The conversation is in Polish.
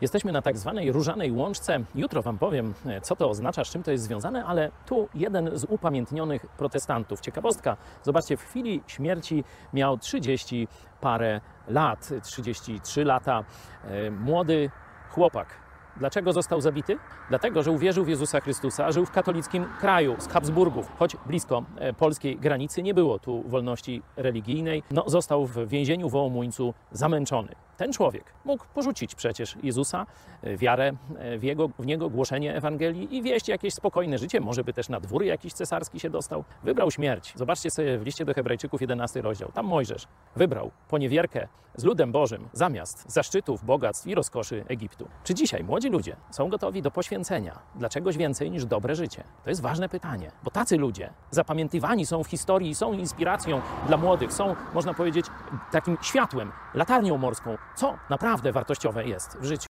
Jesteśmy na tak zwanej różanej łączce. Jutro Wam powiem, e, co to oznacza, z czym to jest związane, ale tu jeden z upamiętnionych protestantów. Ciekawostka, zobaczcie, w chwili śmierci miał 30 parę lat, 33 lata. E, Młody chłopak. Dlaczego został zabity? Dlatego, że uwierzył w Jezusa Chrystusa, żył w katolickim kraju z Habsburgów, choć blisko e, polskiej granicy nie było tu wolności religijnej. No, został w więzieniu w Oumuńcu zamęczony. Ten człowiek mógł porzucić przecież Jezusa, e, wiarę e, w, jego, w Niego, głoszenie Ewangelii i wieść jakieś spokojne życie. Może by też na dwór jakiś cesarski się dostał. Wybrał śmierć. Zobaczcie sobie w liście do Hebrajczyków 11 rozdział. Tam Mojżesz wybrał poniewierkę z ludem Bożym zamiast zaszczytów, bogactw i rozkoszy Egiptu. Czy dzisiaj młodzi ludzie są gotowi do poświęcenia dla czegoś więcej niż dobre życie? To jest ważne pytanie, bo tacy ludzie zapamiętywani są w historii, są inspiracją dla młodych, są, można powiedzieć, takim światłem, latarnią morską, co naprawdę wartościowe jest w życiu.